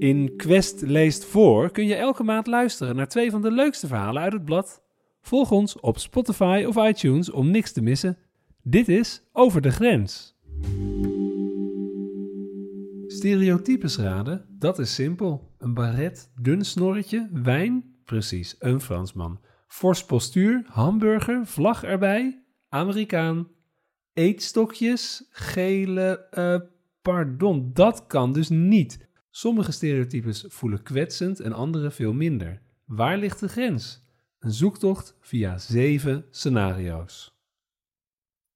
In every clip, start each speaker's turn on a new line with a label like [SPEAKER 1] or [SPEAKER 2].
[SPEAKER 1] In Quest leest voor kun je elke maand luisteren naar twee van de leukste verhalen uit het blad. Volg ons op Spotify of iTunes om niks te missen. Dit is Over de Grens. Stereotypes raden, dat is simpel. Een baret, dun snorretje, wijn, precies, een Fransman. Fors postuur, hamburger, vlag erbij, Amerikaan. Eetstokjes, gele, eh, pardon, dat kan dus niet. Sommige stereotypes voelen kwetsend en andere veel minder. Waar ligt de grens? Een zoektocht via zeven scenario's.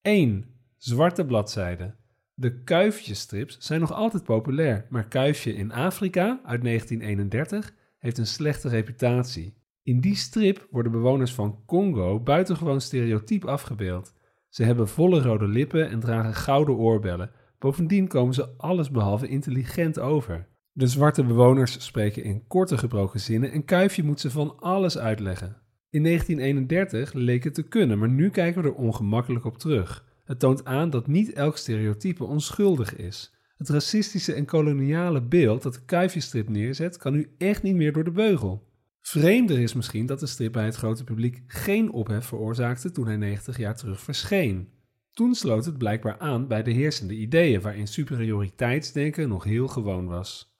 [SPEAKER 1] 1. Zwarte bladzijden. De kuifjestrips zijn nog altijd populair, maar Kuifje in Afrika uit 1931 heeft een slechte reputatie. In die strip worden bewoners van Congo buitengewoon stereotyp afgebeeld. Ze hebben volle rode lippen en dragen gouden oorbellen. Bovendien komen ze allesbehalve intelligent over. De zwarte bewoners spreken in korte gebroken zinnen en Kuifje moet ze van alles uitleggen. In 1931 leek het te kunnen, maar nu kijken we er ongemakkelijk op terug. Het toont aan dat niet elk stereotype onschuldig is. Het racistische en koloniale beeld dat de kuifjestrip neerzet, kan nu echt niet meer door de beugel. Vreemder is misschien dat de strip bij het grote publiek geen ophef veroorzaakte toen hij 90 jaar terug verscheen. Toen sloot het blijkbaar aan bij de heersende ideeën, waarin superioriteitsdenken nog heel gewoon was.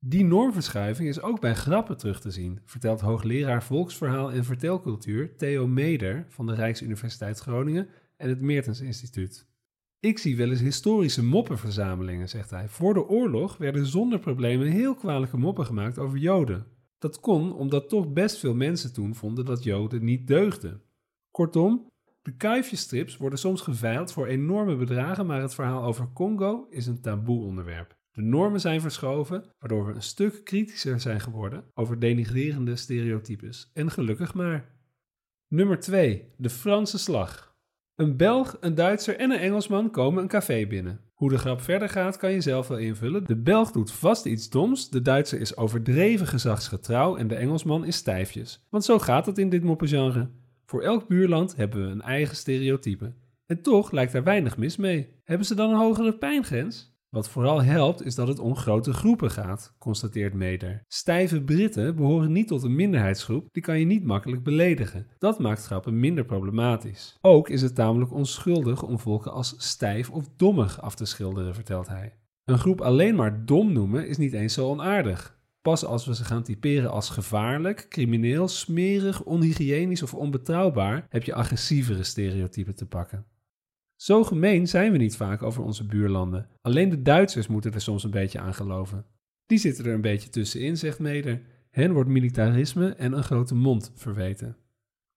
[SPEAKER 1] Die normverschuiving is ook bij grappen terug te zien, vertelt hoogleraar volksverhaal en vertelcultuur Theo Meder van de Rijksuniversiteit Groningen en het Meertens Instituut. Ik zie wel eens historische moppenverzamelingen, zegt hij. Voor de oorlog werden zonder problemen heel kwalijke moppen gemaakt over Joden. Dat kon omdat toch best veel mensen toen vonden dat Joden niet deugden. Kortom, de kuifjestrips worden soms geveild voor enorme bedragen, maar het verhaal over Congo is een taboe onderwerp. De normen zijn verschoven, waardoor we een stuk kritischer zijn geworden over denigrerende stereotypes. En gelukkig maar. Nummer 2. De Franse slag. Een Belg, een Duitser en een Engelsman komen een café binnen. Hoe de grap verder gaat kan je zelf wel invullen. De Belg doet vast iets doms, de Duitser is overdreven gezagsgetrouw en de Engelsman is stijfjes. Want zo gaat het in dit moppengenre. Voor elk buurland hebben we een eigen stereotype. En toch lijkt er weinig mis mee. Hebben ze dan een hogere pijngrens? Wat vooral helpt is dat het om grote groepen gaat, constateert Meder. Stijve Britten behoren niet tot een minderheidsgroep, die kan je niet makkelijk beledigen. Dat maakt grappen minder problematisch. Ook is het tamelijk onschuldig om volken als stijf of dommig af te schilderen, vertelt hij. Een groep alleen maar dom noemen is niet eens zo onaardig. Pas als we ze gaan typeren als gevaarlijk, crimineel, smerig, onhygiënisch of onbetrouwbaar, heb je agressievere stereotypen te pakken. Zo gemeen zijn we niet vaak over onze buurlanden. Alleen de Duitsers moeten er soms een beetje aan geloven. Die zitten er een beetje tussenin, zegt Meder. Hen wordt militarisme en een grote mond verweten.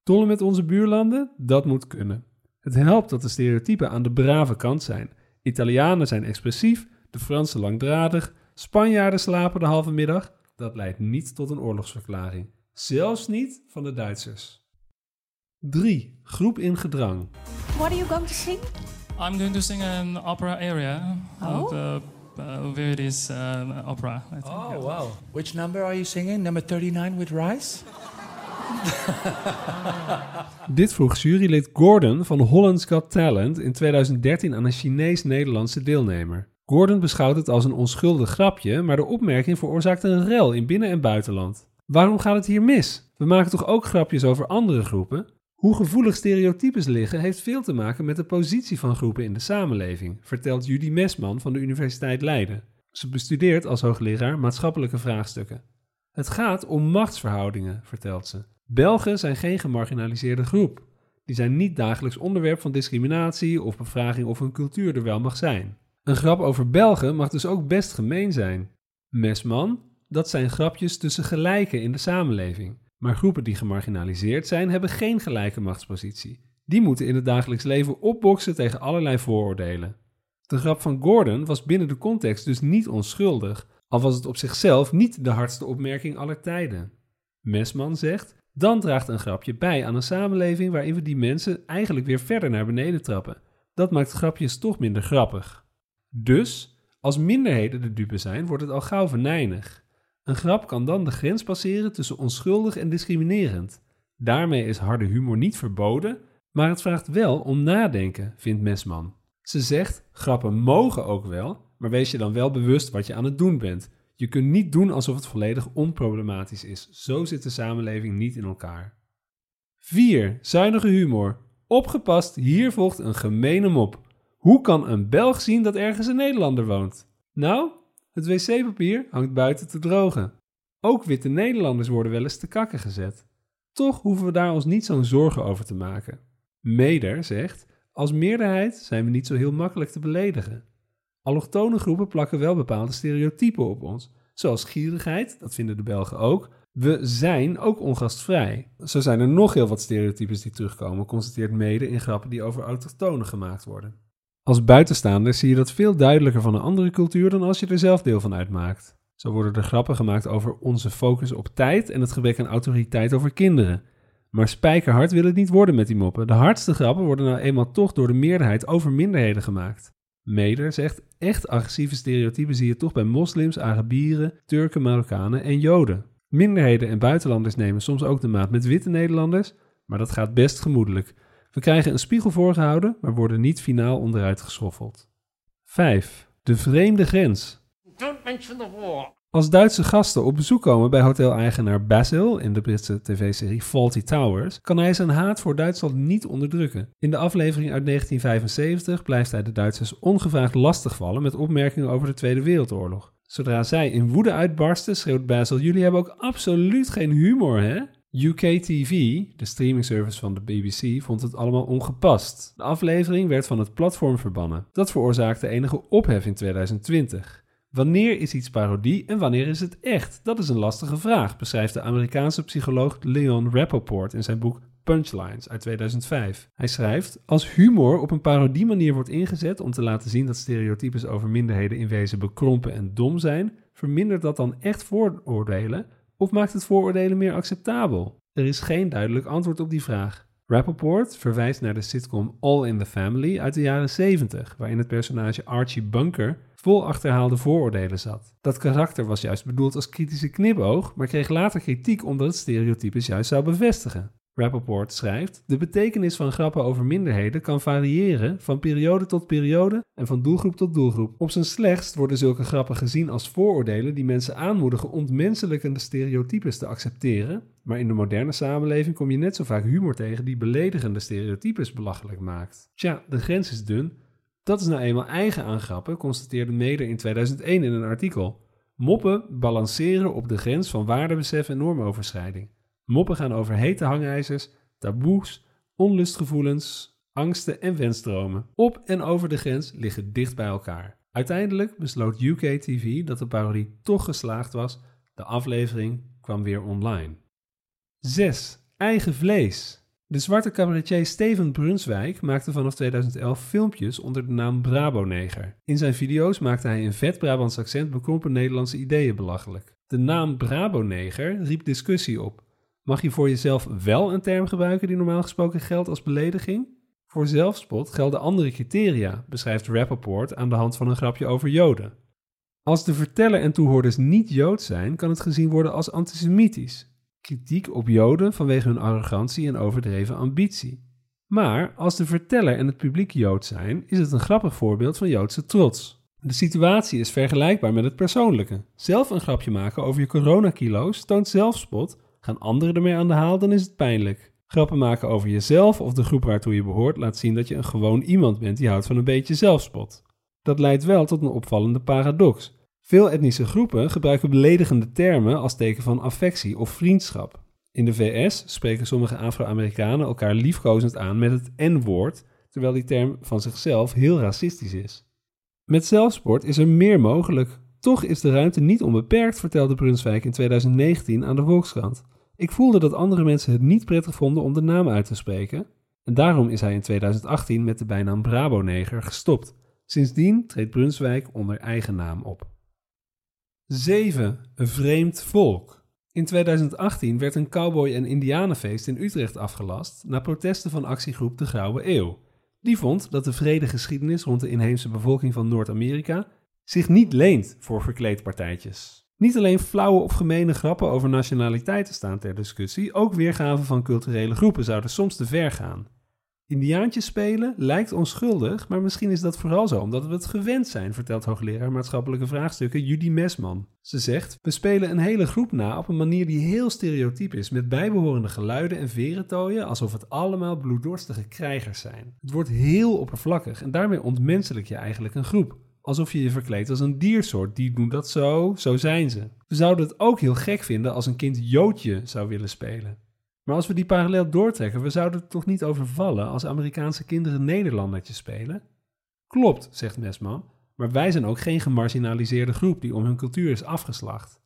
[SPEAKER 1] Tollen met onze buurlanden? Dat moet kunnen. Het helpt dat de stereotypen aan de brave kant zijn. Italianen zijn expressief, de Fransen langdradig, Spanjaarden slapen de halve middag. Dat leidt niet tot een oorlogsverklaring. Zelfs niet van de Duitsers. 3. Groep in gedrang.
[SPEAKER 2] What are you going to sing?
[SPEAKER 3] I'm going to sing an opera area
[SPEAKER 2] Oh.
[SPEAKER 3] of the uh, Verdi's uh, opera. I think.
[SPEAKER 4] Oh, wow. Which number are you singing? Number 39 with Rice?
[SPEAKER 1] Dit vroeg jurylid Gordon van Holland's Got Talent in 2013 aan een Chinees-Nederlandse deelnemer. Gordon beschouwt het als een onschuldig grapje, maar de opmerking veroorzaakte een rel in binnen- en buitenland. Waarom gaat het hier mis? We maken toch ook grapjes over andere groepen? Hoe gevoelig stereotypes liggen heeft veel te maken met de positie van groepen in de samenleving, vertelt Judy Mesman van de Universiteit Leiden. Ze bestudeert als hoogleraar maatschappelijke vraagstukken. Het gaat om machtsverhoudingen, vertelt ze. Belgen zijn geen gemarginaliseerde groep. Die zijn niet dagelijks onderwerp van discriminatie of bevraging of hun cultuur er wel mag zijn. Een grap over Belgen mag dus ook best gemeen zijn. Mesman, dat zijn grapjes tussen gelijken in de samenleving. Maar groepen die gemarginaliseerd zijn, hebben geen gelijke machtspositie. Die moeten in het dagelijks leven opboksen tegen allerlei vooroordelen. De grap van Gordon was binnen de context dus niet onschuldig, al was het op zichzelf niet de hardste opmerking aller tijden. Mesman zegt: dan draagt een grapje bij aan een samenleving waarin we die mensen eigenlijk weer verder naar beneden trappen. Dat maakt grapjes toch minder grappig. Dus, als minderheden de dupe zijn, wordt het al gauw venijnig. Een grap kan dan de grens passeren tussen onschuldig en discriminerend. Daarmee is harde humor niet verboden, maar het vraagt wel om nadenken, vindt Mesman. Ze zegt: grappen mogen ook wel, maar wees je dan wel bewust wat je aan het doen bent. Je kunt niet doen alsof het volledig onproblematisch is. Zo zit de samenleving niet in elkaar. 4. Zuinige humor. Opgepast, hier volgt een gemene mop. Hoe kan een Belg zien dat ergens een Nederlander woont? Nou, het wc-papier hangt buiten te drogen. Ook witte Nederlanders worden wel eens te kakken gezet. Toch hoeven we daar ons niet zo'n zorgen over te maken. Meder zegt: Als meerderheid zijn we niet zo heel makkelijk te beledigen. Allochtone groepen plakken wel bepaalde stereotypen op ons, zoals gierigheid, dat vinden de Belgen ook. We zijn ook ongastvrij. Zo zijn er nog heel wat stereotypes die terugkomen, constateert Mede in grappen die over autochtonen gemaakt worden. Als buitenstaander zie je dat veel duidelijker van een andere cultuur dan als je er zelf deel van uitmaakt. Zo worden er grappen gemaakt over onze focus op tijd en het gebrek aan autoriteit over kinderen. Maar spijkerhard wil het niet worden met die moppen. De hardste grappen worden nou eenmaal toch door de meerderheid over minderheden gemaakt. Meder zegt, echt agressieve stereotypen zie je toch bij moslims, Arabieren, Turken, Marokkanen en Joden. Minderheden en buitenlanders nemen soms ook de maat met witte Nederlanders, maar dat gaat best gemoedelijk. We krijgen een spiegel voorgehouden, maar worden niet finaal onderuit geschoffeld. 5. De vreemde grens.
[SPEAKER 2] Don't mention the war.
[SPEAKER 1] Als Duitse gasten op bezoek komen bij hoteleigenaar Basil in de Britse tv-serie Faulty Towers, kan hij zijn haat voor Duitsland niet onderdrukken. In de aflevering uit 1975 blijft hij de Duitsers ongevraagd lastigvallen met opmerkingen over de Tweede Wereldoorlog. Zodra zij in woede uitbarsten, schreeuwt Basil: Jullie hebben ook absoluut geen humor, hè? UK TV, de streamingservice van de BBC, vond het allemaal ongepast. De aflevering werd van het platform verbannen. Dat veroorzaakte enige ophef in 2020. Wanneer is iets parodie en wanneer is het echt? Dat is een lastige vraag, beschrijft de Amerikaanse psycholoog Leon Rappaport in zijn boek Punchlines uit 2005. Hij schrijft: Als humor op een parodiemanier wordt ingezet om te laten zien dat stereotypes over minderheden in wezen bekrompen en dom zijn, vermindert dat dan echt vooroordelen of maakt het vooroordelen meer acceptabel? Er is geen duidelijk antwoord op die vraag. Rappaport verwijst naar de sitcom All in the Family uit de jaren 70, waarin het personage Archie Bunker vol achterhaalde vooroordelen zat. Dat karakter was juist bedoeld als kritische knipoog, maar kreeg later kritiek omdat het stereotypes juist zou bevestigen. Rappaport schrijft: De betekenis van grappen over minderheden kan variëren van periode tot periode en van doelgroep tot doelgroep. Op zijn slechtst worden zulke grappen gezien als vooroordelen die mensen aanmoedigen ontmenselijkende stereotypes te accepteren, maar in de moderne samenleving kom je net zo vaak humor tegen die beledigende stereotypes belachelijk maakt. Tja, de grens is dun. Dat is nou eenmaal eigen aan grappen, constateerde Meder in 2001 in een artikel. Moppen balanceren op de grens van waardebesef en normoverschrijding. Moppen gaan over hete hangijzers, taboes, onlustgevoelens, angsten en wensdromen. Op en over de grens liggen dicht bij elkaar. Uiteindelijk besloot UK TV dat de parodie toch geslaagd was. De aflevering kwam weer online. 6. Eigen vlees. De zwarte cabaretier Steven Brunswijk maakte vanaf 2011 filmpjes onder de naam Brabo-neger. In zijn video's maakte hij in vet Brabants accent bekrompen Nederlandse ideeën belachelijk. De naam Brabo-neger riep discussie op. Mag je voor jezelf wel een term gebruiken die normaal gesproken geldt als belediging? Voor zelfspot gelden andere criteria, beschrijft Rappaport aan de hand van een grapje over Joden. Als de verteller en toehoorders niet Jood zijn, kan het gezien worden als antisemitisch. Kritiek op Joden vanwege hun arrogantie en overdreven ambitie. Maar als de verteller en het publiek Jood zijn, is het een grappig voorbeeld van Joodse trots. De situatie is vergelijkbaar met het persoonlijke. Zelf een grapje maken over je coronakilo's toont zelfspot Gaan anderen ermee aan de haal, dan is het pijnlijk. Grappen maken over jezelf of de groep waartoe je behoort laat zien dat je een gewoon iemand bent die houdt van een beetje zelfspot. Dat leidt wel tot een opvallende paradox. Veel etnische groepen gebruiken beledigende termen als teken van affectie of vriendschap. In de VS spreken sommige Afro-Amerikanen elkaar liefkozend aan met het N-woord, terwijl die term van zichzelf heel racistisch is. Met zelfsport is er meer mogelijk. Toch is de ruimte niet onbeperkt, vertelde Brunswijk in 2019 aan de Volkskrant. Ik voelde dat andere mensen het niet prettig vonden om de naam uit te spreken. En daarom is hij in 2018 met de bijnaam Brabo-neger gestopt. Sindsdien treedt Brunswijk onder eigen naam op. 7. Een vreemd volk. In 2018 werd een cowboy- en indianenfeest in Utrecht afgelast na protesten van actiegroep De Grauwe Eeuw. Die vond dat de vredegeschiedenis rond de inheemse bevolking van Noord-Amerika zich niet leent voor verkleedpartijtjes. Niet alleen flauwe of gemene grappen over nationaliteiten staan ter discussie, ook weergaven van culturele groepen zouden soms te ver gaan. Indiaantjes spelen lijkt onschuldig, maar misschien is dat vooral zo omdat we het gewend zijn, vertelt hoogleraar maatschappelijke vraagstukken Judy Mesman. Ze zegt: We spelen een hele groep na op een manier die heel stereotyp is, met bijbehorende geluiden en verentooien, alsof het allemaal bloeddorstige krijgers zijn. Het wordt heel oppervlakkig en daarmee ontmenselijk je eigenlijk een groep. Alsof je je verkleedt als een diersoort. Die doen dat zo, zo zijn ze. We zouden het ook heel gek vinden als een kind Joodje zou willen spelen. Maar als we die parallel doortrekken, we zouden het toch niet overvallen als Amerikaanse kinderen Nederlandertjes spelen? Klopt, zegt Mesman, maar wij zijn ook geen gemarginaliseerde groep die om hun cultuur is afgeslacht.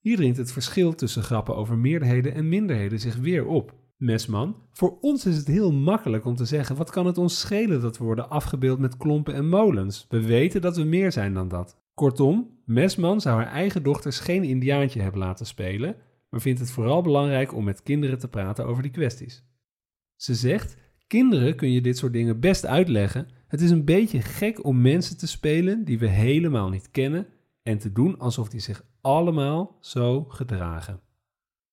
[SPEAKER 1] Hier dringt het verschil tussen grappen over meerderheden en minderheden zich weer op. Mesman, voor ons is het heel makkelijk om te zeggen: wat kan het ons schelen dat we worden afgebeeld met klompen en molens? We weten dat we meer zijn dan dat. Kortom, Mesman zou haar eigen dochters geen Indiaantje hebben laten spelen, maar vindt het vooral belangrijk om met kinderen te praten over die kwesties. Ze zegt: Kinderen kun je dit soort dingen best uitleggen. Het is een beetje gek om mensen te spelen die we helemaal niet kennen en te doen alsof die zich allemaal zo gedragen.